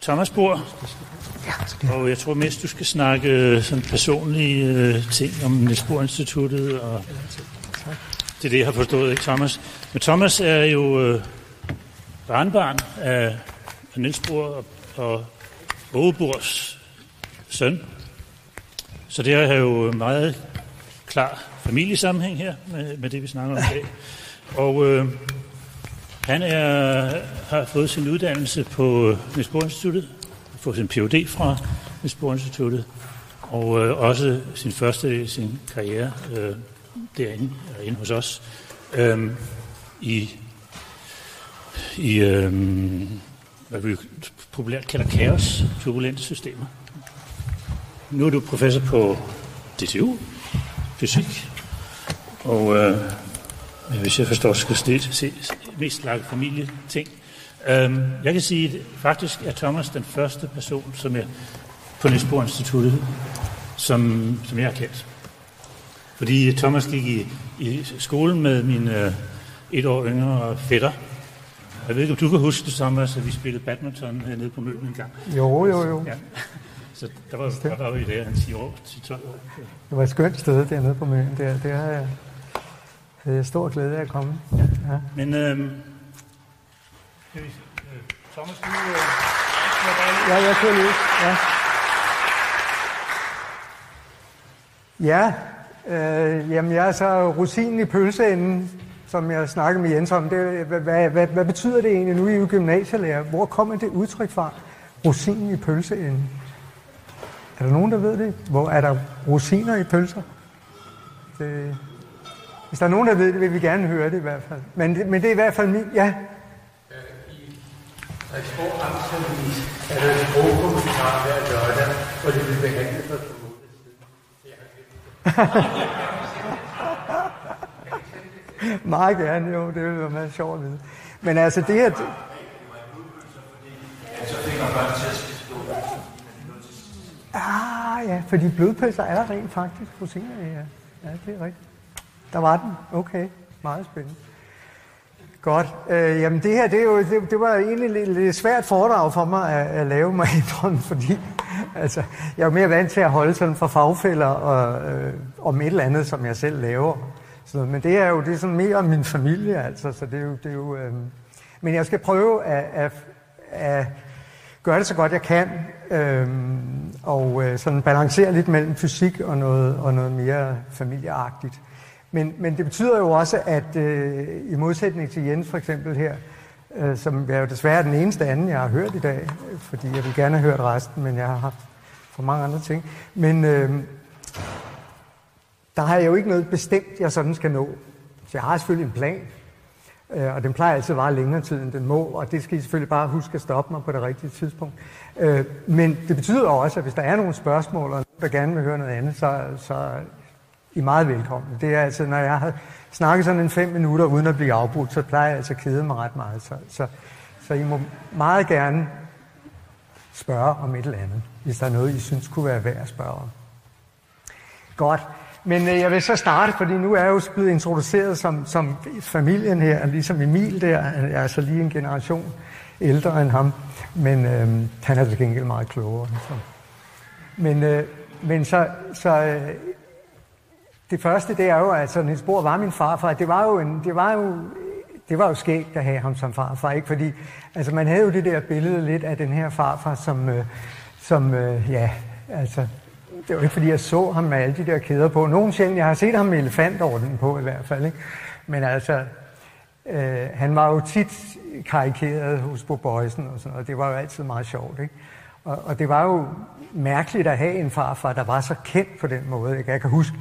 Thomas Bohr, og jeg tror mest, du skal snakke øh, sådan personlige uh, ting om Niels Bohr Instituttet, og det er det, jeg har forstået, ikke Thomas? Men Thomas er jo uh, barnbarn af, af Niels Bohr og, og Åge Bohrs søn. Så det er jo meget klar familiesammenhæng her med, med det, vi snakker om i dag. Og uh, han er, har fået sin uddannelse på øh, Niels Bohr Instituttet, fået sin Ph.D. fra Niels Bohr Instituttet, og øh, også sin første sin karriere øh, derinde, øh, inde hos os, øh, i, i øh, hvad vi populært kalder kaos, turbulente systemer. Nu er du professor på DTU, fysik, og øh, hvis jeg forstår, skal se, se mest lage familieting. Øhm, jeg kan sige, at faktisk er Thomas den første person, som er på Niels Bohr Instituttet, som, som jeg har kendt. Fordi Thomas gik i, i skolen med min øh, et år yngre fætter. Jeg ved ikke, om du kan huske det, Thomas, at vi spillede badminton hernede på Møllen en gang. Jo, jo, jo. Ja. Så der var, der var vi der en 10 år, 10-12 år. Det var et skønt sted dernede på Møllen. Det, det har jeg det er stor glæde af at komme. Ja. ja. Men øhm, øh, Thomas, du... Øh, ja, jeg kan lige. Ja. Ja, øh, jamen jeg er så rosinen i pølseenden, som jeg snakkede med Jens om. Det, hvad, hvad, hvad, hvad betyder det egentlig nu i gymnasielærer? Hvor kommer det udtryk fra? Rosinen i pølseenden. Er der nogen, der ved det? Hvor er der rosiner i pølser? Det, hvis der er nogen, der ved det, vil vi gerne høre det i hvert fald. Men det, men det er i hvert fald min... Ja? I Frederiksborg Amtsavis er der en sprogkommentar hver lørdag, hvor det vil behandle for to Meget gerne, jo. Det ville være meget sjovt at vide. Men altså, det her... Så fik man børn til at spise Ah, ja, fordi blodpølser er der rent faktisk rosiner i, ja. Ja, det er rigtigt. Der var den. Okay. Meget spændende. Godt. Øh, jamen det her, det, er jo, det, det var egentlig lidt, lidt svært foredrag for mig at, at lave mig indrømme, fordi altså, jeg er mere vant til at holde sådan for fagfælder og, øh, om et eller andet, som jeg selv laver. Så, men det er jo det er sådan mere om min familie, altså, så det er jo... Det er jo øh, men jeg skal prøve at, at, at gøre det så godt jeg kan, øh, og øh, sådan balancere lidt mellem fysik og noget, og noget mere familieagtigt. Men, men det betyder jo også, at øh, i modsætning til Jens for eksempel her, øh, som er jo desværre den eneste anden, jeg har hørt i dag, fordi jeg vil gerne have hørt resten, men jeg har haft for mange andre ting. Men øh, der har jeg jo ikke noget bestemt, jeg sådan skal nå. Så jeg har selvfølgelig en plan, øh, og den plejer altid at vare længere tid, end den må, og det skal I selvfølgelig bare huske at stoppe mig på det rigtige tidspunkt. Øh, men det betyder også, at hvis der er nogle spørgsmål, og nogen, der gerne vil høre noget andet, så, så i er meget velkomne. Det er altså, når jeg har snakket sådan en fem minutter uden at blive afbrudt, så plejer jeg altså at kede mig ret meget. Så, så, så I må meget gerne spørge om et eller andet, hvis der er noget, I synes kunne være værd at spørge om. Godt. Men øh, jeg vil så starte, fordi nu er jeg jo blevet introduceret som, som familien her, ligesom Emil der, jeg er så lige en generation ældre end ham, men øh, han er til gengæld meget klogere. Så. Men, øh, men så, så øh, det første, det er jo, at altså, Niels Bohr var min farfar. Det var jo, en, det var jo, det var jo skægt at have ham som farfar, ikke? Fordi altså, man havde jo det der billede lidt af den her farfar, som, øh, som øh, ja, altså, det var ikke fordi, jeg så ham med alle de der kæder på. Nogen sjældent, jeg har set ham med elefantorden på i hvert fald, ikke? Men altså, øh, han var jo tit karikeret hos Bo Bøjsen og sådan noget. Det var jo altid meget sjovt, ikke? Og, og det var jo mærkeligt at have en farfar, der var så kendt på den måde. Ikke? Jeg kan huske,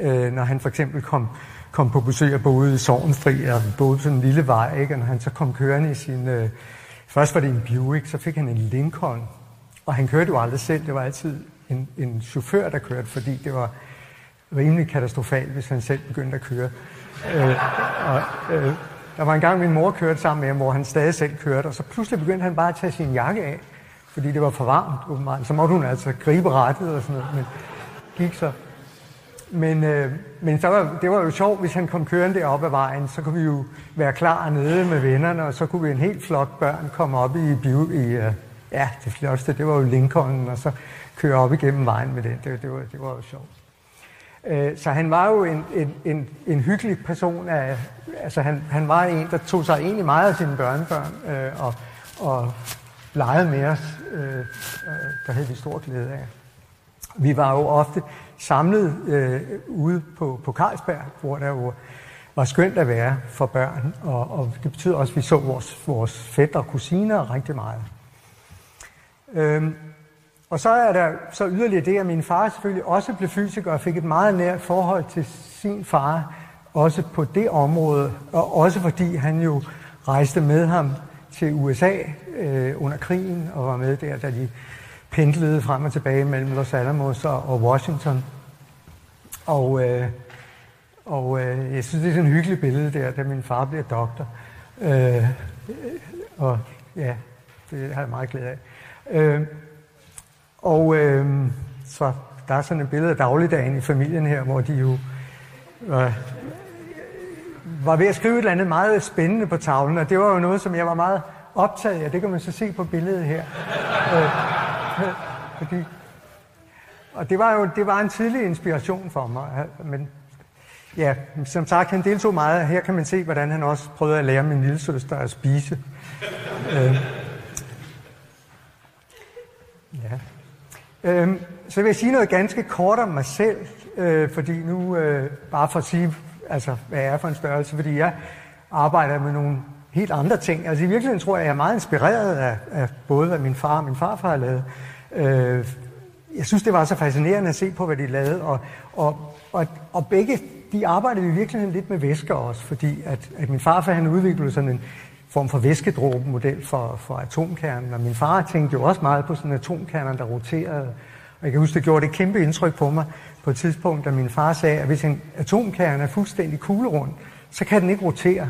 øh, når han for eksempel kom, kom på besøg og boede i Sovnfri, og boede på sådan en lille vej, ikke? og når han så kom kørende i sin... Øh, først var det en Buick, så fik han en Lincoln, og han kørte jo aldrig selv, det var altid en, en chauffør, der kørte, fordi det var rimelig katastrofalt, hvis han selv begyndte at køre. Øh, og, øh, der var en gang, min mor kørte sammen med ham, hvor han stadig selv kørte, og så pludselig begyndte han bare at tage sin jakke af, fordi det var for varmt, åbenbart. Så måtte hun altså gribe rettet og sådan noget, men gik så. Men, øh, men så var, det var jo sjovt, hvis han kom kørende op ad vejen, så kunne vi jo være klar nede med vennerne, og så kunne vi en helt flok børn komme op i, bio, i, uh, ja, det flotteste, det var jo Lincoln, og så køre op igennem vejen med den. Det, det, var, det var jo sjovt. Øh, så han var jo en, en, en, en hyggelig person. Af, altså han, han var en, der tog sig egentlig meget af sine børnebørn øh, og, og legede med os. Øh, øh, der havde vi stor glæde af. Vi var jo ofte samlet øh, ude på, på Carlsberg, hvor der jo var skønt at være for børn, og, og det betyder også, at vi så vores, vores fætter og kusiner rigtig meget. Øhm, og så er der så yderligere det, at min far selvfølgelig også blev fysiker og fik et meget nært forhold til sin far, også på det område, og også fordi han jo rejste med ham til USA øh, under krigen og var med der, da de pendlede frem og tilbage mellem Los Alamos og, og Washington. Og, øh, og øh, jeg synes, det er sådan et hyggeligt billede der, da min far bliver doktor. Øh, og ja, det har jeg meget glæde af. Øh, og øh, så der er sådan et billede af dagligdagen i familien her, hvor de jo øh, var ved at skrive et eller andet meget spændende på tavlen, og det var jo noget, som jeg var meget optaget af. Det kan man så se på billedet her. øh, fordi, og det var jo det var en tidlig inspiration for mig. Men ja, som sagt, han deltog meget. Her kan man se, hvordan han også prøvede at lære min lille søster at spise. øh, ja. Øhm, så vil jeg sige noget ganske kort om mig selv, øh, fordi nu, øh, bare for at sige, altså, hvad jeg er for en størrelse, fordi jeg arbejder med nogle helt andre ting. Altså i virkeligheden tror jeg, jeg er meget inspireret af, af både, hvad min far og min farfar har lavet. Øh, jeg synes, det var så fascinerende at se på, hvad de lavede, og, og, og, og begge, de arbejdede i virkeligheden lidt med væsker også, fordi at, at min farfar, han udviklede sådan en form for væskedråbemodel for, for atomkernen, og min far tænkte jo også meget på sådan atomkerner, der roterede. Og jeg kan huske, det gjorde det kæmpe indtryk på mig på et tidspunkt, da min far sagde, at hvis en atomkerne er fuldstændig kuglerund, så kan den ikke rotere.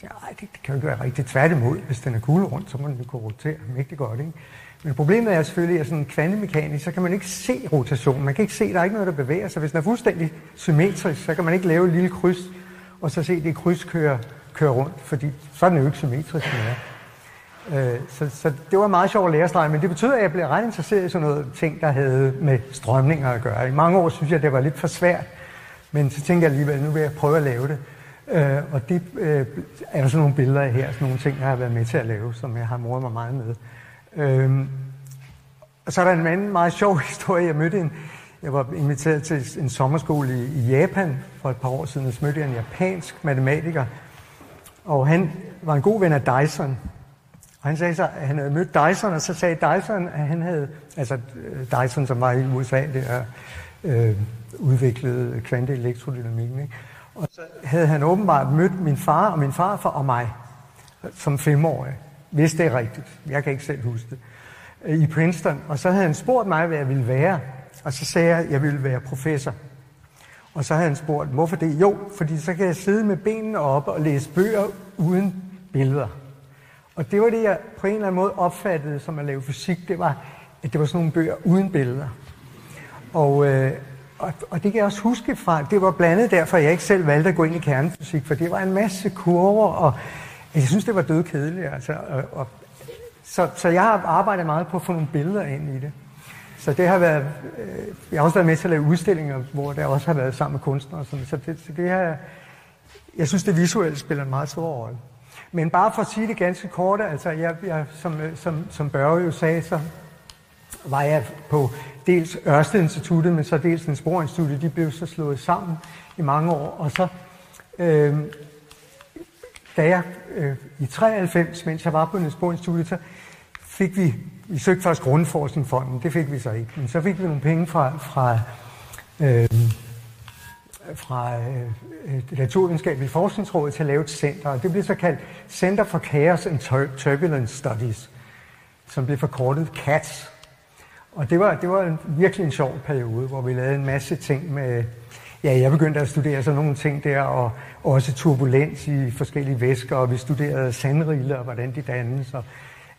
Så, Ej, det, det kan jo ikke være rigtigt tværtimod. Hvis den er kuglerund, så må den jo kunne rotere mægtig godt. Ikke? Men problemet er selvfølgelig, at sådan kvantemekanisk, så kan man ikke se rotation. Man kan ikke se, der er ikke noget, der bevæger sig. Hvis den er fuldstændig symmetrisk, så kan man ikke lave et lille kryds, og så se det kryds kører, kører rundt, fordi så er den jo ikke symmetrisk mere. Øh, så, så det var meget sjovt at lære men det betød, at jeg blev ret interesseret i sådan noget ting, der havde med strømninger at gøre. I mange år synes jeg, det var lidt for svært, men så tænkte jeg alligevel, nu vil jeg prøve at lave det. Øh, og det øh, er der sådan nogle billeder af her, sådan nogle ting, jeg har været med til at lave, som jeg har moret mig meget med. Øhm, og så er der en anden meget sjov historie. Jeg mødte en, jeg var inviteret til en sommerskole i, i Japan for et par år siden, og så mødte jeg en japansk matematiker, og han var en god ven af Dyson. Og han sagde så, at han havde mødt Dyson, og så sagde Dyson, at han havde, altså øh, Dyson, som var i USA, det er øh, udviklet kvanteelektrodynamikken, ikke? Og så havde han åbenbart mødt min far og min farfar og mig som femårig, hvis det er rigtigt. Jeg kan ikke selv huske det. Øh, I Princeton. Og så havde han spurgt mig, hvad jeg ville være. Og så sagde jeg, at jeg ville være professor. Og så havde han spurgt, hvorfor det? Jo, fordi så kan jeg sidde med benene oppe og læse bøger uden billeder. Og det var det, jeg på en eller anden måde opfattede som at lave fysik. Det var, at det var sådan nogle bøger uden billeder. Og, øh, og, og det kan jeg også huske fra, det var blandet derfor, jeg ikke selv valgte at gå ind i kernefysik, for det var en masse kurver, og jeg synes, det var dødkedeligt. Altså, og, og, så, så jeg har arbejdet meget på at få nogle billeder ind i det. Så det har været, øh, jeg har også været med til at lave udstillinger, hvor der også har været sammen med kunstnere. Sådan. Så det, så det her, jeg synes, det visuelle spiller en meget stor rolle. Men bare for at sige det ganske kort, altså jeg, jeg, som, øh, som, som Børge jo sagde, så var jeg på dels Ørsted Instituttet, men så dels en Sporinstituttet. De blev så slået sammen i mange år. Og så, øh, da jeg øh, i 93, mens jeg var på Niels Bohr Instituttet, så fik vi vi søgte faktisk Grundforskningsfonden, det fik vi så ikke. Men så fik vi nogle penge fra, fra, øh, fra øh, det naturvidenskabelige forskningsråd til at lave et center, og det blev så kaldt Center for Chaos and Turbulence Studies, som blev forkortet CATS. Og det var, det var en, virkelig en sjov periode, hvor vi lavede en masse ting med, ja, jeg begyndte at studere sådan nogle ting der, og også turbulens i forskellige væsker, og vi studerede sandriller og hvordan de dannes, og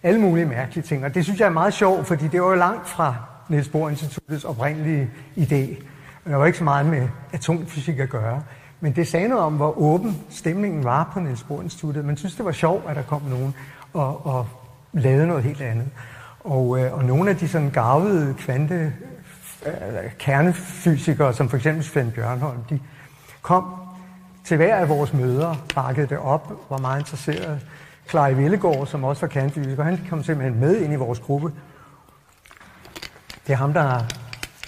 alle mulige mærkelige ting. Og det synes jeg er meget sjovt, fordi det var jo langt fra Niels Bohr Instituttets oprindelige idé. Og der var ikke så meget med atomfysik at gøre. Men det sagde noget om, hvor åben stemningen var på Niels Bohr Instituttet. Man synes, det var sjovt, at der kom nogen og, og lavede noget helt andet. Og, øh, og nogle af de sådan gavede kvante Øh, øh, kernefysikere, som for eksempel Svend Bjørnholm, de kom til hver af vores møder, bakkede det op, var meget interesseret. Clary Villegård, som også var kernefysiker, han kom simpelthen med ind i vores gruppe. Det er ham, der har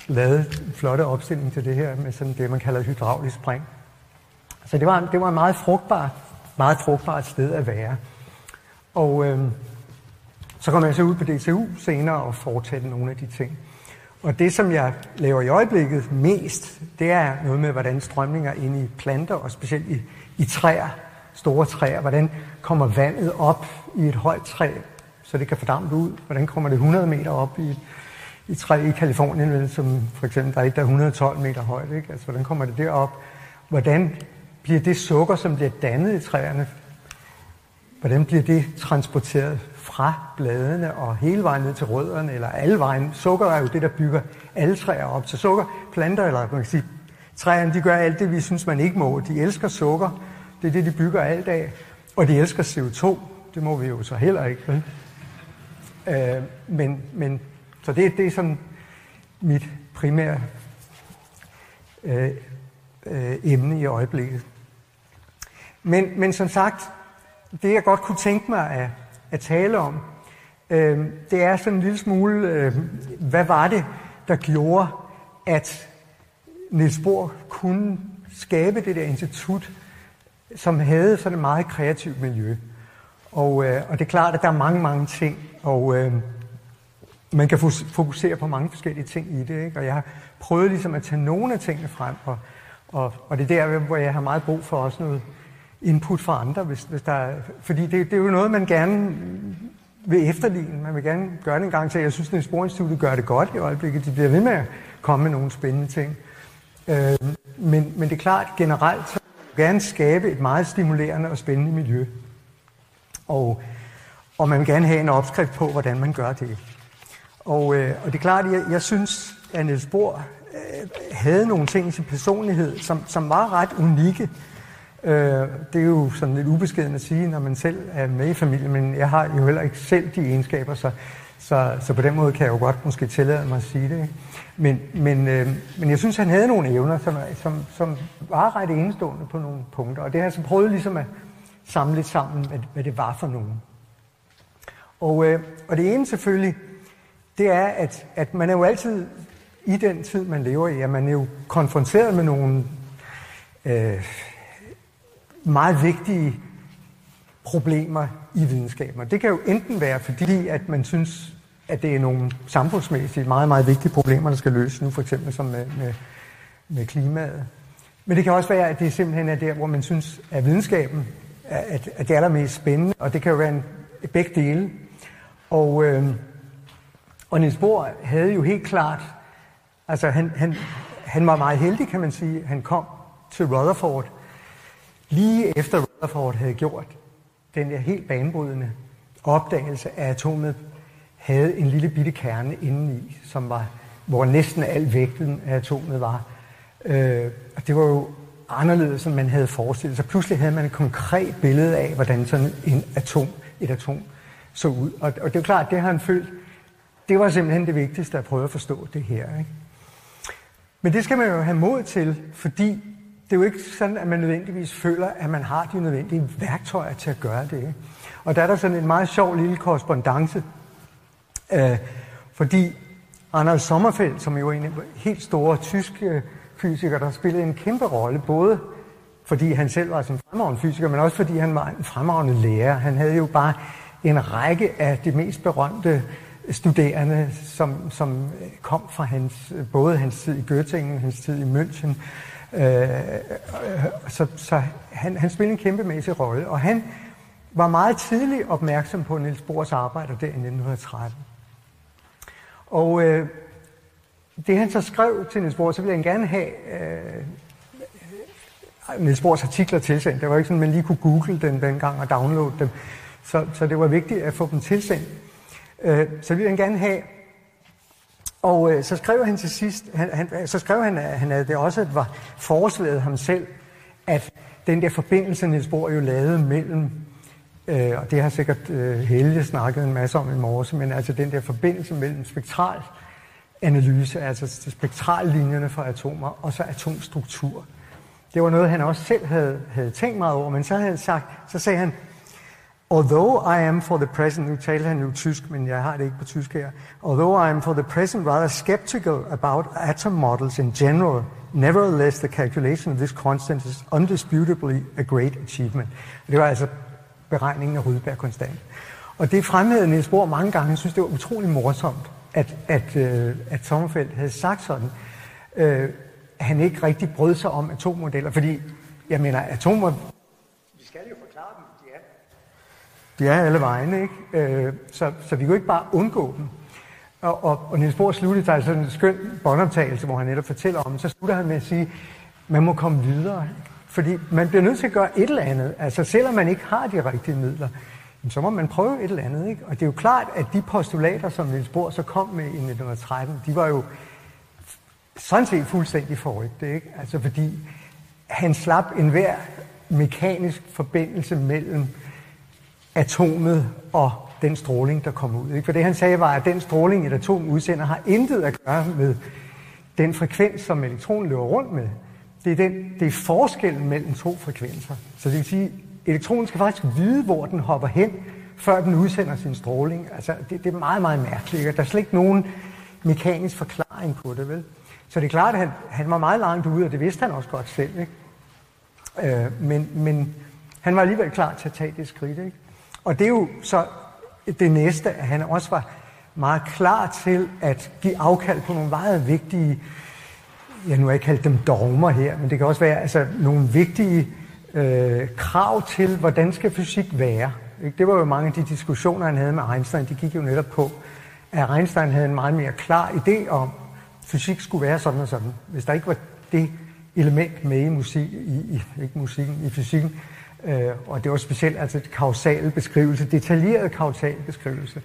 lavet en flotte opstilling til det her med sådan det, man kalder hydraulisk spring. Så det var, det var et meget frugtbart, meget frugtbart sted at være. Og øh, så kom jeg så ud på DTU senere og fortsatte nogle af de ting. Og det, som jeg laver i øjeblikket mest, det er noget med, hvordan strømninger ind i planter, og specielt i, i træer, store træer, hvordan kommer vandet op i et højt træ, så det kan fordampe ud? Hvordan kommer det 100 meter op i, i træ i Kalifornien, som for eksempel der er et, der er 112 meter højt, ikke? Altså, hvordan kommer det derop? Hvordan bliver det sukker, som bliver dannet i træerne, hvordan bliver det transporteret fra bladene og hele vejen ned til rødderne, eller alle vejen. Sukker er jo det, der bygger alle træer op. Så sukker, planter, eller man kan sige, træerne, de gør alt det, vi synes, man ikke må. De elsker sukker. Det er det, de bygger alt af. Og de elsker CO2. Det må vi jo så heller ikke. Vel? Øh, men, men, så det, det er sådan mit primære øh, øh, emne i øjeblikket. Men, men som sagt, det jeg godt kunne tænke mig at, at tale om, øh, det er sådan en lille smule, øh, hvad var det, der gjorde, at Niels Bohr kunne skabe det der institut, som havde sådan et meget kreativt miljø. Og, øh, og det er klart, at der er mange, mange ting, og øh, man kan fokusere på mange forskellige ting i det. Ikke? Og jeg har prøvet ligesom at tage nogle af tingene frem, og, og, og det er der, hvor jeg har meget brug for også noget input fra andre, hvis, hvis der er, fordi det, det er jo noget, man gerne vil efterligne. Man vil gerne gøre det en gang til. Jeg synes, at Sporinstituttet gør det godt i øjeblikket. De bliver ved med at komme med nogle spændende ting. Øh, men, men det er klart, generelt så vil gerne skabe et meget stimulerende og spændende miljø. Og, og man vil gerne have en opskrift på, hvordan man gør det. Og, øh, og det er klart, at jeg, jeg synes, at Niels Bohr øh, havde nogle ting i sin personlighed, som, som var ret unikke. Øh, det er jo sådan lidt ubeskeden at sige, når man selv er med i familien, men jeg har jo heller ikke selv de egenskaber, så, så, så på den måde kan jeg jo godt måske tillade mig at sige det. Ikke? Men, men, øh, men jeg synes, han havde nogle evner, som, som, som var ret enestående på nogle punkter, og det har jeg så prøvet ligesom at samle lidt sammen, hvad, hvad det var for nogen. Og, øh, og det ene selvfølgelig, det er, at, at man er jo altid i den tid, man lever i, at man er jo konfronteret med nogle øh, meget vigtige problemer i videnskaben. det kan jo enten være, fordi at man synes, at det er nogle samfundsmæssigt meget, meget vigtige problemer, der skal løses nu, for eksempel som med, med, med klimaet. Men det kan også være, at det simpelthen er der, hvor man synes, at videnskaben er, at, at det er allermest spændende, og det kan jo være en, begge dele. Og, øh, og Niels Bohr havde jo helt klart, altså han, han, han var meget heldig, kan man sige. Han kom til Rutherford, lige efter Rutherford havde gjort den der helt banebrydende opdagelse af atomet, havde en lille bitte kerne indeni, som var, hvor næsten al vægten af atomet var. Øh, og det var jo anderledes, end man havde forestillet sig. Pludselig havde man et konkret billede af, hvordan sådan en atom, et atom så ud. Og, og det er klart, det har han følt, det var simpelthen det vigtigste at prøve at forstå det her. Ikke? Men det skal man jo have mod til, fordi det er jo ikke sådan, at man nødvendigvis føler, at man har de nødvendige værktøjer til at gøre det. Og der er der sådan en meget sjov lille korrespondence, øh, fordi Anders Sommerfeld, som jo er en helt stor tysk fysiker, der spillede en kæmpe rolle, både fordi han selv var en fremragende fysiker, men også fordi han var en fremragende lærer. Han havde jo bare en række af de mest berømte studerende, som, som kom fra hans, både hans tid i Göttingen, hans tid i München, Øh, så så han, han spillede en kæmpemæssig rolle, og han var meget tidligt opmærksom på Niels Bohrs arbejde der i 1913. Og øh, det han så skrev til Niels Bohr, så ville han gerne have øh, Niels Bohrs artikler tilsendt. Det var ikke sådan, at man lige kunne google den dengang og downloade dem. Så, så det var vigtigt at få dem tilsendt. Øh, så ville han gerne have og øh, så skrev han til sidst, han, han, så skrev han, at han havde det også at var foreslået ham selv, at den der forbindelse, Niels Bohr jo lavede mellem øh, og det har sikkert øh, Helge snakket en masse om i morges, men altså den der forbindelse mellem spektral analyse, altså spektrallinjerne for atomer, og så atomstruktur. Det var noget, han også selv havde, havde tænkt meget over, men så havde han sagt, så sagde han, although I am for the present, nu taler han jo tysk, men jeg har det ikke på tysk her, although I am for the present rather skeptical about atom models in general, nevertheless the calculation of this constant is undisputably a great achievement. Det var altså beregningen af Rydberg konstant. Og det fremhævede Niels Bohr mange gange. Jeg synes, det var utrolig morsomt, at, at, øh, at Sommerfeldt havde sagt sådan. Øh, han ikke rigtig brød sig om atommodeller, fordi, jeg mener, atomer, vi skal jo forklare dem, de er, de er alle vegne, ikke? Øh, så, så vi kunne ikke bare undgå dem. Og, og, og Niels Bohr sluttede sig sådan en skøn båndoptagelse, hvor han netop fortæller om, så slutter han med at sige, man må komme videre. Fordi man bliver nødt til at gøre et eller andet. Altså selvom man ikke har de rigtige midler, så må man prøve et eller andet. Ikke? Og det er jo klart, at de postulater, som Niels Bohr så kom med i 1913, de var jo sådan set fuldstændig forrygte. Ikke? Altså fordi han slap enhver mekanisk forbindelse mellem atomet og den stråling, der kom ud. Ikke? For det han sagde var, at den stråling, et atom udsender, har intet at gøre med den frekvens, som elektronen løber rundt med. Det er, den, det er forskellen mellem to frekvenser. Så det vil sige, at elektronen skal faktisk vide, hvor den hopper hen, før den udsender sin stråling. Altså, det, det er meget, meget mærkeligt. Der er slet ikke nogen mekanisk forklaring på det, vel? Så det er klart, at han, han var meget langt ude, og det vidste han også godt selv. Ikke? Øh, men, men han var alligevel klar til at tage det skridt. Ikke? Og det er jo så det næste, at han også var meget klar til at give afkald på nogle meget vigtige, ja nu har jeg kaldt dem dogmer her, men det kan også være altså, nogle vigtige øh, krav til, hvordan skal fysik være. Ikke? Det var jo mange af de diskussioner, han havde med Einstein, de gik jo netop på, at Einstein havde en meget mere klar idé om, at fysik skulle være sådan og sådan. Hvis der ikke var det element med i, musik, i, i ikke musikken, i fysikken, øh, og det var specielt altså kausal beskrivelse, detaljeret kausal beskrivelse,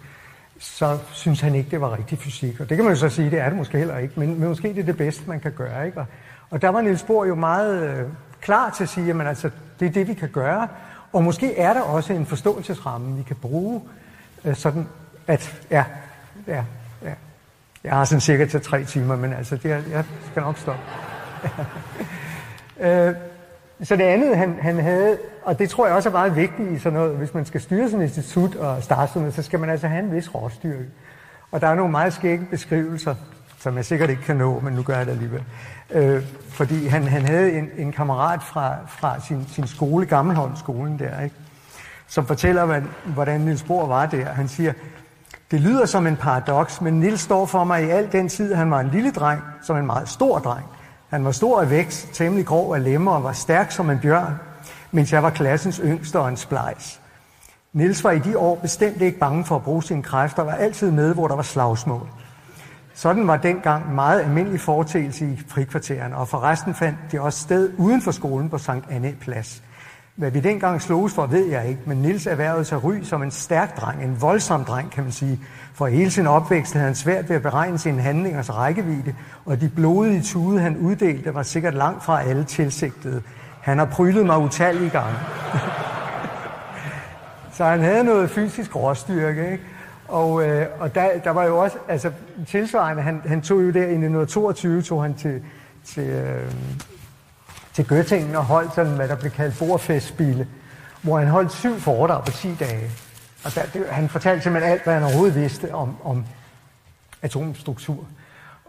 så synes han ikke, det var rigtig fysik. Og det kan man jo så sige, det er det måske heller ikke, men, men måske det er det bedste, man kan gøre. Ikke? Og, og der var Niels Bohr jo meget øh, klar til at sige, at altså, det er det, vi kan gøre. Og måske er der også en forståelsesramme, vi kan bruge, øh, sådan at, ja, ja, ja. Jeg har sådan cirka til tre timer, men altså, det er, jeg skal nok stoppe. øh, så det andet, han, han havde, og det tror jeg også er meget vigtigt i sådan noget, hvis man skal styre sådan et institut og starte sådan noget, så skal man altså have en vis råstyrke. Og der er nogle meget skægge beskrivelser, som jeg sikkert ikke kan nå, men nu gør jeg det alligevel. Øh, fordi han, han havde en, en kammerat fra, fra sin, sin skole, Gammelholmskolen der, ikke? som fortæller, hvad, hvordan Niels Bohr var der. Han siger, det lyder som en paradoks, men Nils står for mig i al den tid, han var en lille dreng, som en meget stor dreng. Han var stor af vækst, temmelig grov af lemmer og var stærk som en bjørn, mens jeg var klassens yngste og en splejs. Nils var i de år bestemt ikke bange for at bruge sine kræfter, var altid med, hvor der var slagsmål. Sådan var dengang meget almindelig foretagelse i frikvarteren, og forresten fandt de også sted uden for skolen på Sankt Anne Plads. Hvad vi dengang sloges for, ved jeg ikke, men Nils erhvervede sig ry som en stærk dreng, en voldsom dreng, kan man sige. For hele sin opvækst havde han svært ved at beregne sine handlingers rækkevidde, og de blodige tude, han uddelte, var sikkert langt fra alle tilsigtede. Han har prylet mig utallige gange. Så han havde noget fysisk råstyrke, ikke? Og, øh, og der, der var jo også, altså tilsvarende, han, han tog jo der i 1922, tog han til, til, øh, til Göttingen og holdt sådan, hvad der blev kaldt bordfestspile, hvor han holdt syv foredrag på 10 dage. Og der, det, han fortalte simpelthen alt, hvad han overhovedet vidste om, om atomstruktur.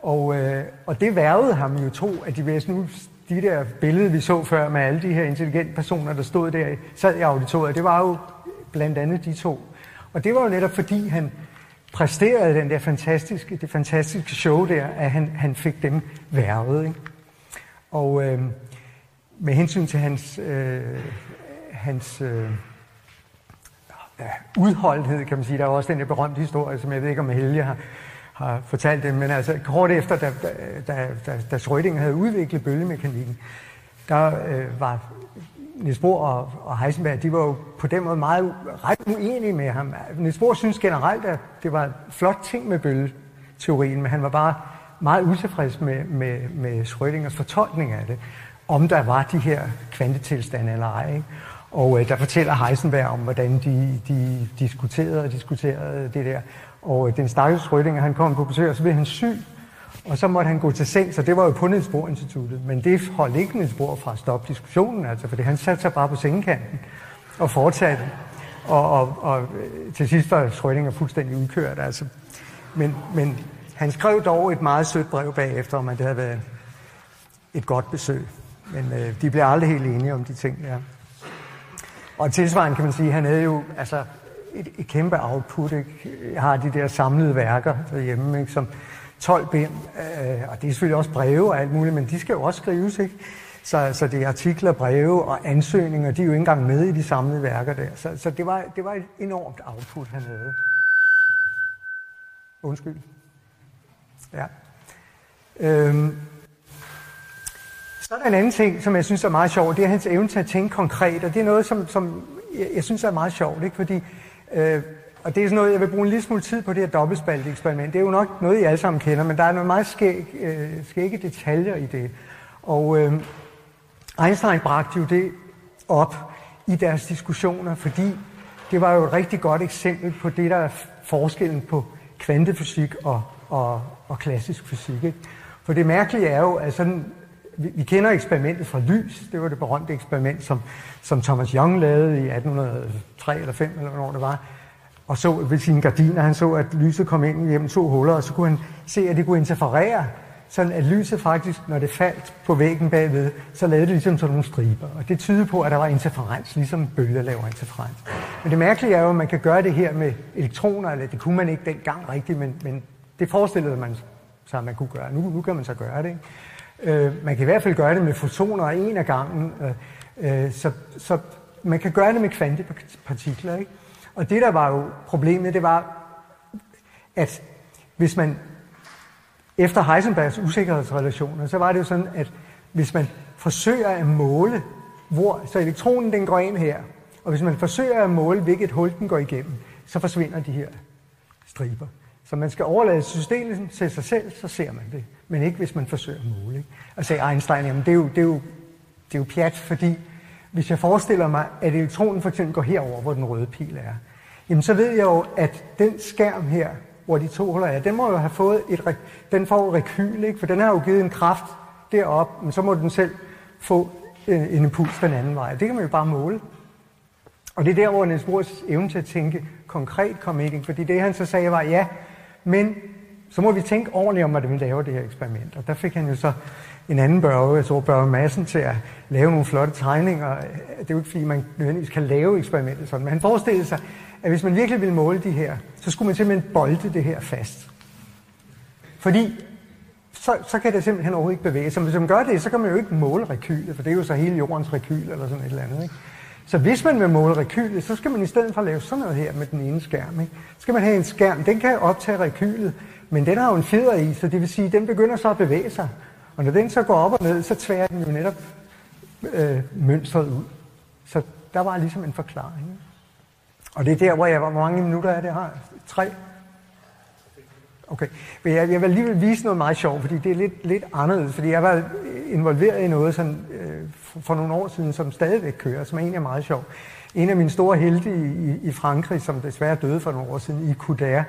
Og, øh, og det værvede ham jo to at de væsentlige nu de der billeder, vi så før med alle de her intelligente personer, der stod der, sad i auditoriet, det var jo blandt andet de to. Og det var jo netop fordi, han præsterede den der fantastiske, det fantastiske show der, at han, han fik dem værvet. Ikke? Og øh, med hensyn til hans, øh, hans øh, ja, udholdenhed, kan man sige, der er også den der berømte historie, som jeg ved ikke, om Helge har, har fortalt det, men altså kort efter, da, da, da, da Schrödinger havde udviklet bølgemekanikken, der øh, var Niels Bohr og, og Heisenberg, de var jo på den måde meget ret uenige med ham. Niels Bohr synes generelt, at det var en flot ting med bølgeteorien, men han var bare meget utilfreds med, med, med Schrödingers fortolkning af det, om der var de her kvantetilstande eller ej. Ikke? Og øh, der fortæller Heisenberg om, hvordan de, de diskuterede og diskuterede det der. Og øh, den stakkels Schrödinger, han kom på besøg, og så blev han syg. Og så måtte han gå til seng, så det var jo på Niels Bohr Instituttet. Men det holdt ikke Niels Bohr fra at stoppe diskussionen, altså, fordi han satte sig bare på sengekanten og fortsatte. Og, og, og øh, til sidst var Schrödinger fuldstændig udkørt. Altså. Men, men han skrev dog et meget sødt brev bagefter, om at det havde været et godt besøg. Men øh, de bliver aldrig helt enige om de ting, ja. Og tilsvarende kan man sige, at han havde jo altså, et, et kæmpe output. Ikke? Jeg har de der samlede værker derhjemme, ikke? som 12 bind, øh, og det er selvfølgelig også breve og alt muligt, men de skal jo også skrives, ikke? Så, så det er artikler, breve og ansøgninger, de er jo ikke engang med i de samlede værker der. Så, så det, var, det var et enormt output, han havde. Undskyld. Ja. Øhm. Så er der en anden ting, som jeg synes er meget sjov, det er hans evne til at tænke konkret, og det er noget, som, som jeg, jeg synes er meget sjovt, ikke? fordi øh, og det er sådan noget, jeg vil bruge en lille smule tid på det her dobbeltspalteeksperiment. Det er jo nok noget, I alle sammen kender, men der er noget meget skæg, øh, skægge detaljer i det. Og øh, Einstein bragte jo det op i deres diskussioner, fordi det var jo et rigtig godt eksempel på det, der er forskellen på kvantefysik og, og, og klassisk fysik. Ikke? For det mærkelige er jo, at sådan, vi, vi kender eksperimentet fra lys. Det var det berømte eksperiment, som, som Thomas Young lavede i 1803 eller 5, eller hvornår det var og så ved sine gardiner, han så, at lyset kom ind gennem to huller, og så kunne han se, at det kunne interferere, sådan at lyset faktisk, når det faldt på væggen bagved, så lavede det ligesom sådan nogle striber. Og det tyder på, at der var interferens, ligesom bølger laver interferens. Men det mærkelige er jo, at man kan gøre det her med elektroner, eller det kunne man ikke dengang rigtigt, men, men det forestillede man sig, at man kunne gøre. Nu, nu kan man så gøre det. Ikke? Øh, man kan i hvert fald gøre det med fotoner en af gangen, øh, øh, så, så man kan gøre det med kvantepartikler. Ikke? Og det, der var jo problemet, det var, at hvis man efter Heisenbergs usikkerhedsrelationer, så var det jo sådan, at hvis man forsøger at måle, hvor, så elektronen den går ind her, og hvis man forsøger at måle, hvilket hul den går igennem, så forsvinder de her striber. Så man skal overlade systemet til sig selv, så ser man det. Men ikke hvis man forsøger at måle. Ikke? Og sagde Einstein, jamen det er jo, det er jo, det er jo pjat, fordi hvis jeg forestiller mig, at elektronen for eksempel går herover, hvor den røde pil er, jamen så ved jeg jo, at den skærm her, hvor de to huller er, den må jo have fået et, den får et rekyl, ikke? for den har jo givet en kraft derop, men så må den selv få en, en impuls den anden vej. Det kan man jo bare måle. Og det er der, hvor Niels Bohrs evne til at tænke konkret kom ind, fordi det han så sagde var, ja, men så må vi tænke ordentligt om, hvordan vi laver det her eksperiment. Og der fik han jo så en anden Børge, jeg tror Børge Madsen, til at lave nogle flotte tegninger. Det er jo ikke, fordi man nødvendigvis kan lave eksperimentet sådan, men han forestillede sig, at hvis man virkelig ville måle de her, så skulle man simpelthen bolde det her fast. Fordi så, så kan det simpelthen overhovedet ikke bevæge sig. Hvis man gør det, så kan man jo ikke måle rekylet, for det er jo så hele jordens rekyl eller sådan et eller andet. Ikke? Så hvis man vil måle rekylet, så skal man i stedet for lave sådan noget her med den ene skærm. Ikke? Så skal man have en skærm, den kan optage rekylet, men den har jo en fjeder i, så det vil sige, at den begynder så at bevæge sig. Og når den så går op og ned, så tværer den jo netop øh, mønstret ud. Så der var ligesom en forklaring. Og det er der, hvor jeg. Hvor mange minutter er det her? Tre? Okay. Men jeg, jeg vil alligevel vise noget meget sjovt, fordi det er lidt, lidt anderledes. Fordi jeg var involveret i noget sådan, øh, for nogle år siden, som stadigvæk kører, som egentlig er meget sjovt. En af mine store helte i, i, i Frankrig, som desværre døde for nogle år siden, i Couder,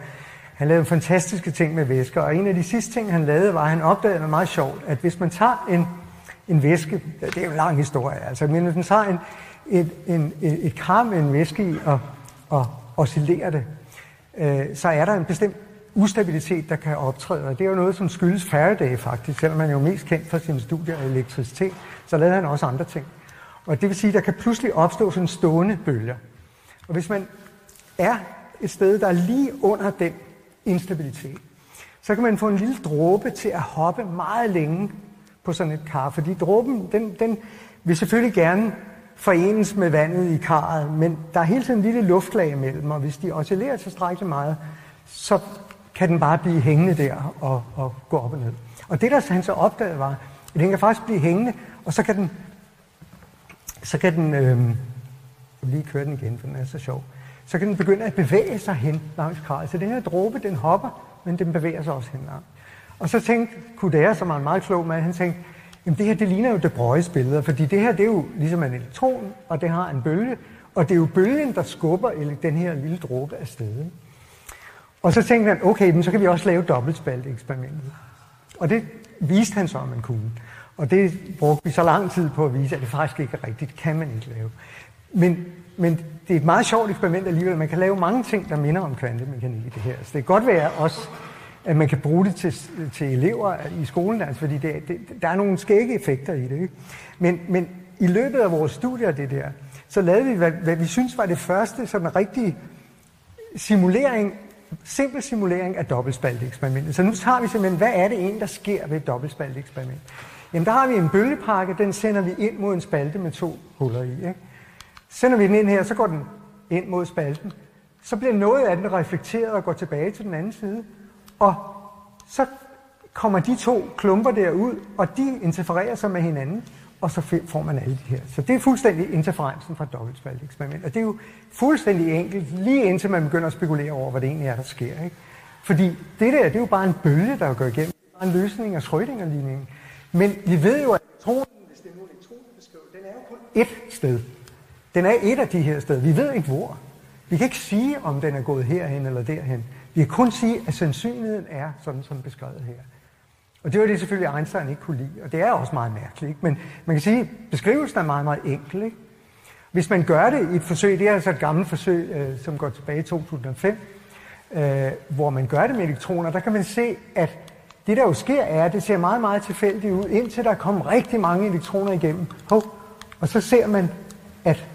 han lavede fantastiske ting med væsker, og en af de sidste ting, han lavede, var, at han opdagede noget meget sjovt, at hvis man tager en, en væske, det er jo en lang historie, altså, men hvis man tager en, et, en, et, et kram med en væske i og, og oscillerer det, øh, så er der en bestemt ustabilitet, der kan optræde, og det er jo noget, som skyldes Faraday faktisk, selvom man er jo mest kendt for sine studier af elektricitet, så lavede han også andre ting. Og det vil sige, at der kan pludselig opstå sådan stående bølger. Og hvis man er et sted, der er lige under den instabilitet. Så kan man få en lille dråbe til at hoppe meget længe på sådan et kar, fordi dråben, den, den vil selvfølgelig gerne forenes med vandet i karret, men der er hele tiden en lille luftlag imellem, og hvis de oscillerer tilstrækkeligt meget, så kan den bare blive hængende der og, og gå op og ned. Og det, der han så opdagede, var, at den kan faktisk blive hængende, og så kan den, så kan den, øh, jeg vil lige køre den igen, for den er så sjov så kan den begynde at bevæge sig hen langs kravet. Så den her dråbe, den hopper, men den bevæger sig også hen langs. Og så tænkte Kudera, som er en meget klog mand, han tænkte, Jamen det her, det ligner jo De Broglie billeder, fordi det her, det er jo ligesom en elektron, og det har en bølge, og det er jo bølgen, der skubber den her lille dråbe af stedet. Og så tænkte han, okay, men så kan vi også lave dobbeltspalteeksperimentet. Og det viste han så, at man kunne. Og det brugte vi så lang tid på at vise, at det faktisk ikke er rigtigt. Det kan man ikke lave. Men, men det er et meget sjovt eksperiment alligevel. Man kan lave mange ting, der minder om kvantemekanik i det her. Så det kan godt være også, at man kan bruge det til, til elever i skolen, altså, fordi det, det, der er nogle skægge effekter i det. Ikke? Men, men i løbet af vores studier af det der, så lavede vi, hvad, hvad vi synes var det første sådan rigtig simulering, simpel simulering af dobbeltspalteeksperimentet. Så nu tager vi simpelthen, hvad er det egentlig, der sker ved et dobbeltspalteeksperiment? Jamen der har vi en bølgepakke, den sender vi ind mod en spalte med to huller i. Ikke? Sender vi den ind her, så går den ind mod spalten. Så bliver noget af den reflekteret og går tilbage til den anden side. Og så kommer de to klumper derud, og de interfererer sig med hinanden, og så får man alle de her. Så det er fuldstændig interferensen fra dobbeltspalteeksperiment. Og det er jo fuldstændig enkelt, lige indtil man begynder at spekulere over, hvad det egentlig er, der sker. Ikke? Fordi det der, det er jo bare en bølge, der går igennem. Det er bare en løsning af Schrödinger-ligningen. Men vi ved jo, at elektronen, hvis det er nu elektronen beskriver, den er jo kun ét sted. Den er et af de her steder. Vi ved ikke hvor. Vi kan ikke sige, om den er gået herhen eller derhen. Vi kan kun sige, at sandsynligheden er sådan, som beskrevet her. Og det var det selvfølgelig Einstein ikke kunne lide, og det er også meget mærkeligt. Ikke? Men man kan sige, at beskrivelsen er meget, meget enkel. Ikke? Hvis man gør det i et forsøg, det er altså et gammelt forsøg, øh, som går tilbage i 2005, øh, hvor man gør det med elektroner, der kan man se, at det der jo sker er, at det ser meget, meget tilfældigt ud, indtil der kommer rigtig mange elektroner igennem. Hov, og så ser man, at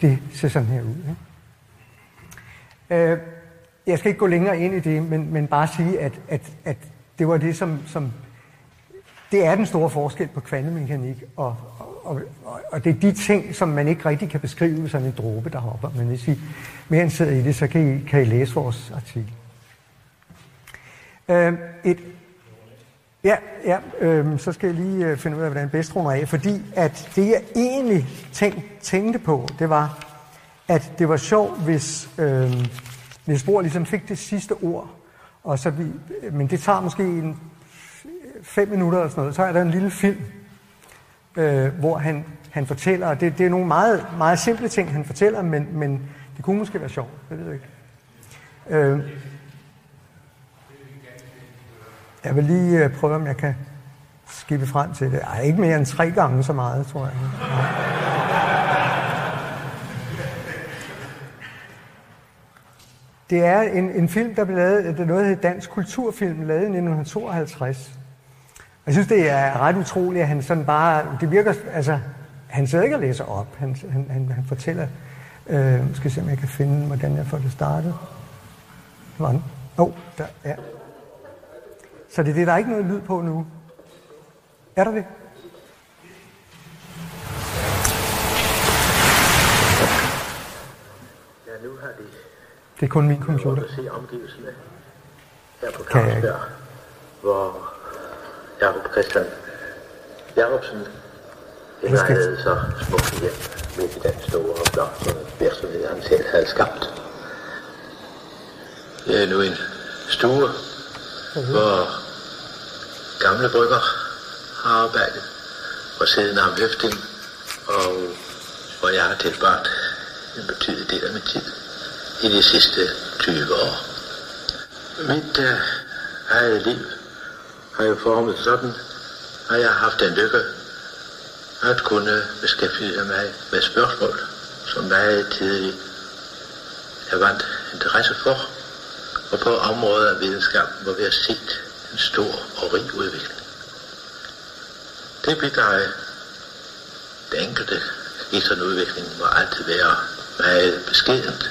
det ser sådan her ud. Ikke? Øh, jeg skal ikke gå længere ind i det, men, men bare sige, at, at, at det var det, som, som det er den store forskel på kvantemekanik, og, og, og, og det er de ting, som man ikke rigtig kan beskrive som en dråbe, der hopper. Men hvis I mere end sidder i det, så kan I, kan I læse vores artikel. Øh, et, ja, ja øh, så skal jeg lige øh, finde ud af, hvordan bedst runder af, fordi at det, jeg egentlig tænk, tænkte på, det var, at det var sjovt, hvis øh, Niels Bohr ligesom fik det sidste ord, og så vi, øh, men det tager måske en fem minutter eller sådan noget, så er der en lille film, øh, hvor han, han fortæller, og det, det er nogle meget, meget simple ting, han fortæller, men, men det kunne måske være sjovt, det ved jeg ikke. Øh, jeg vil lige øh, prøve, om jeg kan skibe frem til det. Ej, ikke mere end tre gange så meget, tror jeg. Det er en, en film, der blev lavet, det er noget, der hedder Dansk Kulturfilm, lavet i 1952. Jeg synes, det er ret utroligt, at han sådan bare, det virker, altså, han sidder ikke og læser op, han, han, han, han fortæller, øh, skal se, om jeg kan finde, hvordan jeg får det startet. Hvor Åh, oh, der, ja. Så det er det, der er ikke noget lyd på nu. Er der det? Ja, nu har de Det er kun min computer. at se omgivelserne her på Carlsberg, hvor Jakob Christian Jacobsen havde så smukt hjem midt i den store og flotte virksomhed, han selv havde skabt. Det er nu en stue, hvor gamle brygger har arbejdet og siden af Høfting, og hvor jeg har tilbragt en betydelig del af min tid i de sidste 20 år. Mit uh, eget liv har jo formet sådan, at jeg har haft den lykke at kunne beskæftige mig med spørgsmål, som meget tidligt jeg vandt interesse for, og på områder af videnskab, hvor vi har set en stor og rig udvikling. Det bidrager det enkelte i sådan en udvikling må altid være meget beskedent.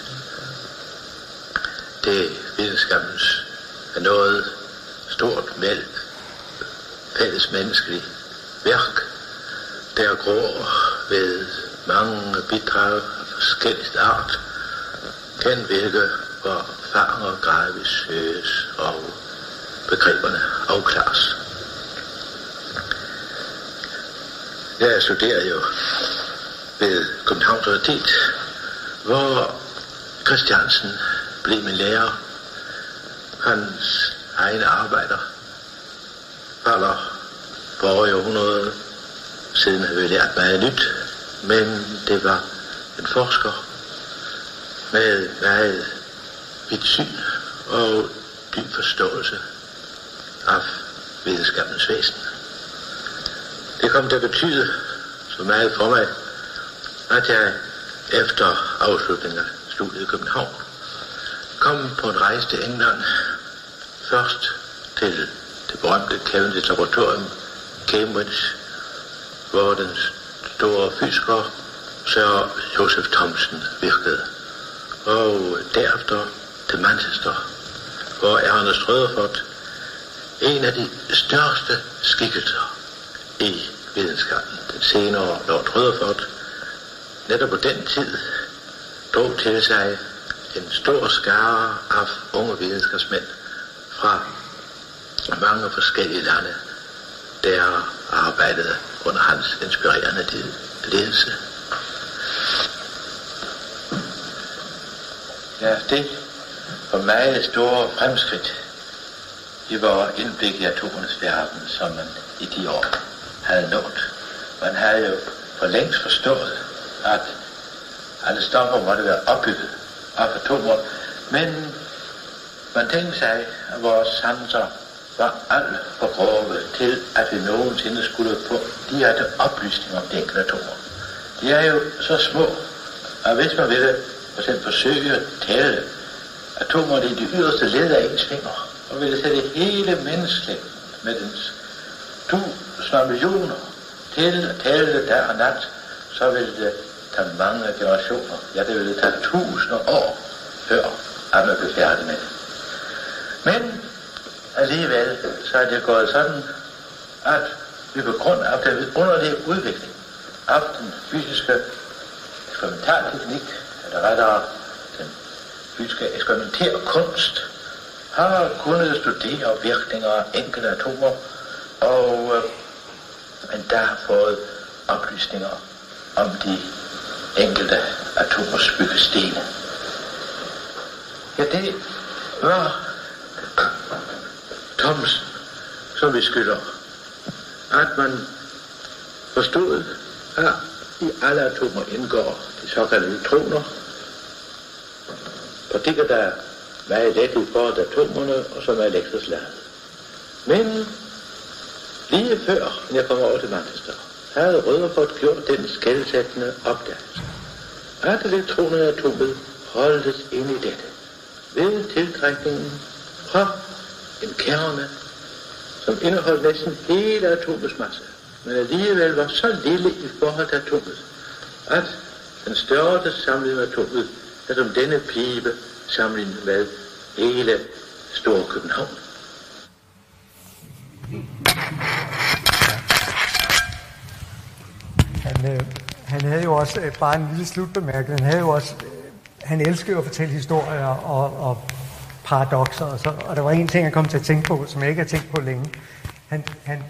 Det videnskabens er noget stort med fælles menneskeligt værk, der gror ved mange bidrag af art, kan virke, hvor fanger gradvis søges og begreberne afklares. Jeg studerer jo ved Københavns Universitet, hvor Christiansen blev min lærer. Hans egne arbejder falder på over århundrede. Siden har vi lært meget nyt, men det var en forsker med meget vidt syn og dyb forståelse af videnskabens væsen. Det kom til at betyde så meget for mig, at jeg efter afslutningen af studiet i København kom på en rejse til England. Først til det berømte Cavendish Laboratorium, Cambridge, hvor den store fysiker Sir Joseph Thomson virkede. Og derefter til Manchester, hvor Ernest Rutherford en af de største skikkelser i videnskaben, den senere Lord Rutherford netop på den tid drog til sig en stor skare af unge videnskabsmænd fra mange forskellige lande, der arbejdede under hans inspirerende ledelse. Ja, det var meget store fremskridt det var indblik i atomernes verden, som man i de år havde nået. Man havde jo for længst forstået, at alle stoffer måtte være opbygget af atomer, men man tænkte sig, at vores sanser var alt for grove til, at vi nogensinde skulle få direkte oplysning om de enkelte atomer. De er jo så små, og hvis man ville for eksempel forsøge at tale atomerne i de yderste led af ens fingre, og ville sætte hele mennesket med dens tusinder millioner til at der og nat, så ville det tage mange generationer, ja det ville tage tusinder år, før at man blev færdig med det. Men alligevel så er det gået sådan, at vi på grund af den underlige udvikling af den fysiske eksperimentalteknik, eller rettere den fysiske eksperimenterkunst, kunst, har kunnet studere virkninger af enkelte atomer, og øh, endda har fået oplysninger om de enkelte atomers byggestene. Ja, det var Thomsen, som vi skylder, at man forstod, at i alle atomer indgår de såkaldte neutroner, partikler, der hvad er meget let i forhold atomerne, og som er elektrisk ladet. Men lige før, jeg kom over til Manchester, havde Rødderford gjort den skældsættende opdagelse, at elektronerne i atomet holdes ind i dette ved tiltrækningen fra en kerne, som indeholdt næsten hele atomets masse, men alligevel var så lille i forhold til atomet, at den største samling af atomet er som denne pibe sammenlignet med hele Store København. Han, øh, han havde jo også, øh, bare en lille slutbemærkning, han havde jo også, øh, han elskede at fortælle historier og, og paradoxer, og, så, og der var en ting, jeg kom til at tænke på, som jeg ikke har tænkt på længe. Han, han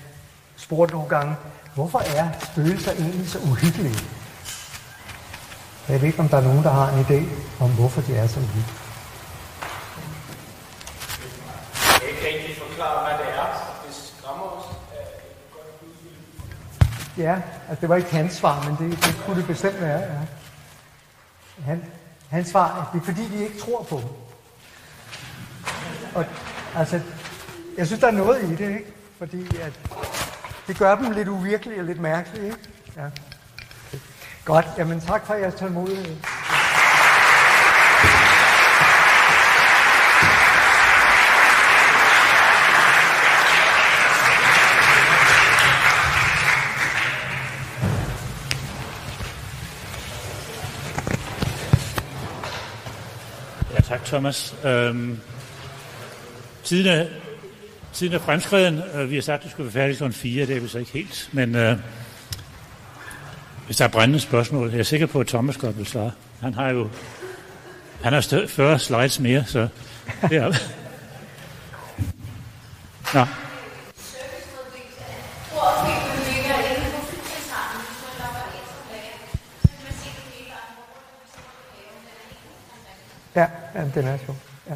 spurgte nogle gange, hvorfor er spøgelser egentlig så uhyggelige? Jeg ved ikke, om der er nogen, der har en idé om, hvorfor de er så uhyggelige. Jeg kan ikke rigtig forklare, hvad det er. Det skræmmer os. Ja, altså det var ikke hans svar, men det, det kunne det bestemt være. Ja. Han, hans svar er, det er fordi, vi ikke tror på dem. Og altså, jeg synes, der er noget i det, ikke? Fordi at det gør dem lidt uvirkelige og lidt mærkelige, ikke? Ja. Godt, jamen tak for jeres tålmodighed. Tak Thomas. Øhm, tiden, er, tiden er fremskreden. Øh, Vi har sagt, at det skulle være færdigt kl. 4, det er vi så ikke helt. Men øh, hvis der er brændende spørgsmål, jeg er sikker på, at Thomas godt vil svare. Han har jo han har 40 slides mere, så det er... Nå, Ja, ja den er sjov. Ja,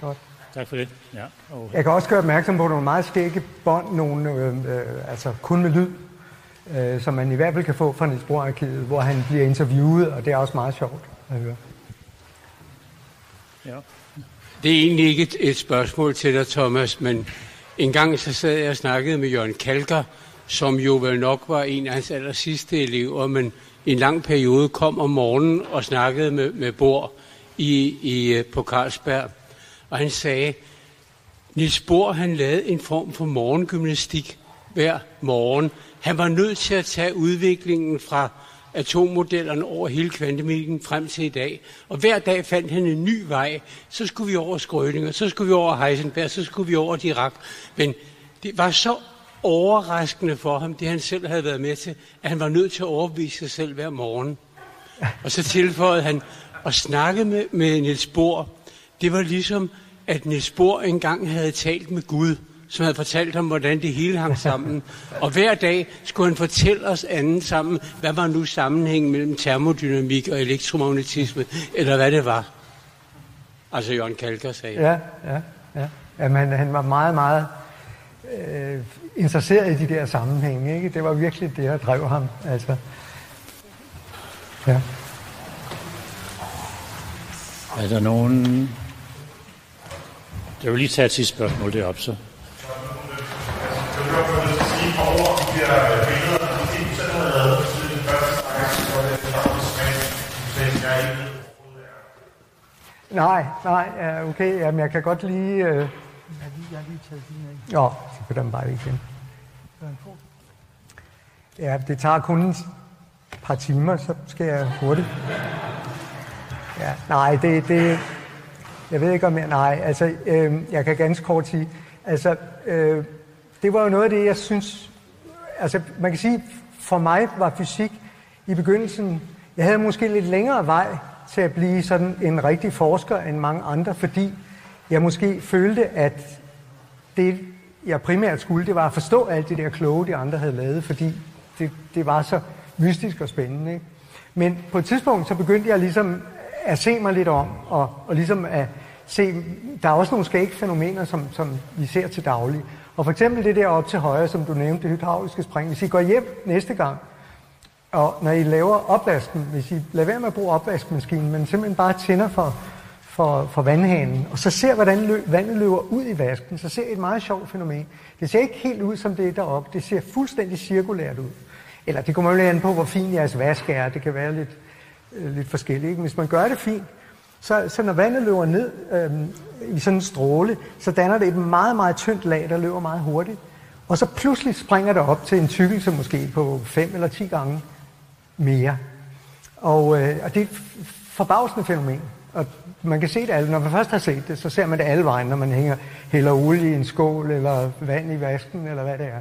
godt. Tak for det. Ja. Og Jeg kan også gøre opmærksom på nogle meget skægge bånd, nogle, øh, øh, altså kun med lyd, øh, som man i hvert fald kan få fra Niels Bohr Arkivet, hvor han bliver interviewet, og det er også meget sjovt at høre. ja. Det er egentlig ikke et, et spørgsmål til dig, Thomas, men en gang så sad jeg og snakkede med Jørgen Kalker, som jo vel nok var en af hans aller sidste elever, men i en lang periode kom om morgenen og snakkede med, med Bor i, i, øh, på Carlsberg. Og han sagde, Nils Bohr han lavede en form for morgengymnastik hver morgen. Han var nødt til at tage udviklingen fra atommodellerne over hele kvantemekanikken frem til i dag. Og hver dag fandt han en ny vej. Så skulle vi over Schrödinger, så skulle vi over Heisenberg, så skulle vi over Dirac. Men det var så overraskende for ham, det han selv havde været med til, at han var nødt til at overbevise sig selv hver morgen. Og så tilføjede han, at snakke med, med Niels Bohr, det var ligesom, at Niels Bohr engang havde talt med Gud, som havde fortalt ham, hvordan det hele hang sammen. Og hver dag skulle han fortælle os anden sammen, hvad var nu sammenhængen mellem termodynamik og elektromagnetisme, eller hvad det var. Altså Jørgen Kalker sagde. Ja, ja, ja. Jamen, han, han var meget, meget øh, interesseret i de der sammenhænge. Ikke? Det var virkelig det, der drev ham. Altså. Ja. Er der nogen... Jeg vil lige tage et sidste spørgsmål derop, så. Nej, nej, okay, jamen, jeg kan godt lige... Øh... Jeg har lige, jeg har lige taget dine af. Jo, så kan den bare igen. Ja, det tager kun et par timer, så skal jeg hurtigt. Ja, nej, det, det, jeg ved ikke om jeg, nej, altså, øh, jeg kan ganske kort sige, altså, øh, det var jo noget af det, jeg synes, altså, man kan sige, for mig var fysik i begyndelsen, jeg havde måske lidt længere vej til at blive sådan en rigtig forsker end mange andre, fordi jeg måske følte, at det, jeg primært skulle, det var at forstå alt det der kloge, de andre havde lavet, fordi det, det var så mystisk og spændende. Ikke? Men på et tidspunkt, så begyndte jeg ligesom at se mig lidt om, og, og ligesom at se, der er også nogle skægge fænomener, som, som vi ser til daglig. Og for eksempel det der op til højre, som du nævnte, det hydrauliske spring. Hvis I går hjem næste gang, og når I laver opvasken, hvis I lader være med at bruge opvaskemaskinen, men simpelthen bare tænder for, for, for vandhanen, og så ser, hvordan løb, vandet løber ud i vasken, så ser I et meget sjovt fænomen. Det ser ikke helt ud som det er deroppe. Det ser fuldstændig cirkulært ud. Eller det kommer jo lidt an på, hvor fin jeres vask er. Det kan være lidt, Øh, lidt forskelligt. Ikke? Hvis man gør det fint, så, så når vandet løber ned øh, i sådan en stråle, så danner det et meget, meget tyndt lag, der løber meget hurtigt. Og så pludselig springer det op til en tykkelse måske på 5 eller 10 gange mere. Og, øh, og det er et forbavsende fænomen. Og man kan se det alle. Når man først har set det, så ser man det alle vejen, når man hænger, hælder olie i en skål, eller vand i vasken, eller hvad det er.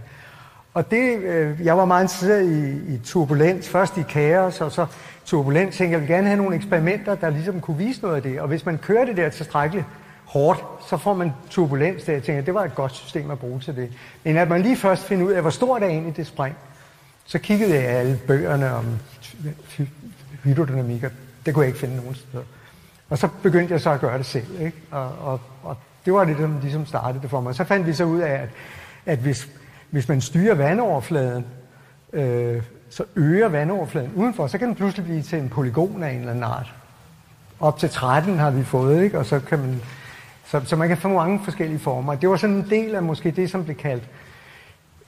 Og det, øh, jeg var meget interesseret i, i turbulens, først i kaos, og så turbulens. Jeg ville gerne have nogle eksperimenter, der ligesom kunne vise noget af det. Og hvis man kører det der tilstrækkeligt hårdt, så får man turbulens der. Jeg tænker, det var et godt system at bruge til det. Men at man lige først finder ud af, hvor stort er egentlig det spring, så kiggede jeg alle bøgerne om hydrodynamik, og det kunne jeg ikke finde nogen steder. Og så begyndte jeg så at gøre det selv, ikke? Og, og, og det var det, der ligesom startede det for mig. Så fandt vi så ud af, at, at hvis, hvis man styrer vandoverfladen, øh, så øger vandoverfladen udenfor, så kan den pludselig blive til en polygon af en eller anden art. Op til 13 har vi fået, ikke? Og så kan man, så, så man kan få mange forskellige former. Det var sådan en del af måske det, som blev kaldt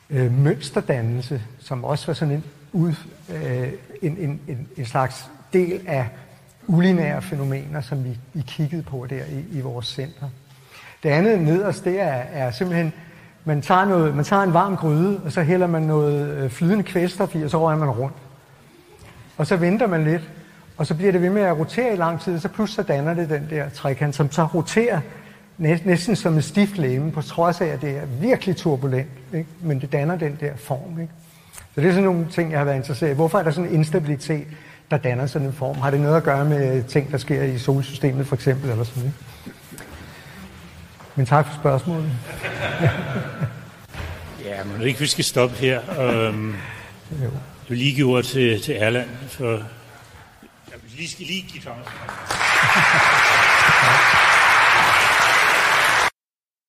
øh, mønsterdannelse, som også var sådan en, ud, øh, en, en, en, en slags del af ulinære fænomener, som vi, vi kiggede på der i, i vores center. Det andet nederst, det er, er simpelthen, man tager, noget, man tager en varm gryde, og så hælder man noget øh, flydende kvælstof i, og så rører man rundt. Og så venter man lidt, og så bliver det ved med at rotere i lang tid, og så pludselig så danner det den der trekant, som så roterer næsten som en stift læme, på trods af, at det er virkelig turbulent, ikke? men det danner den der form. Ikke? Så det er sådan nogle ting, jeg har været interesseret i. Hvorfor er der sådan en instabilitet, der danner sådan en form? Har det noget at gøre med ting, der sker i solsystemet for eksempel? Eller sådan, ikke? Men tak for spørgsmålet. Ja, men ikke, vi skal stoppe her. Um, Jo. du lige give ord til, til Erland, for... Jeg lige skal lige give Thomas.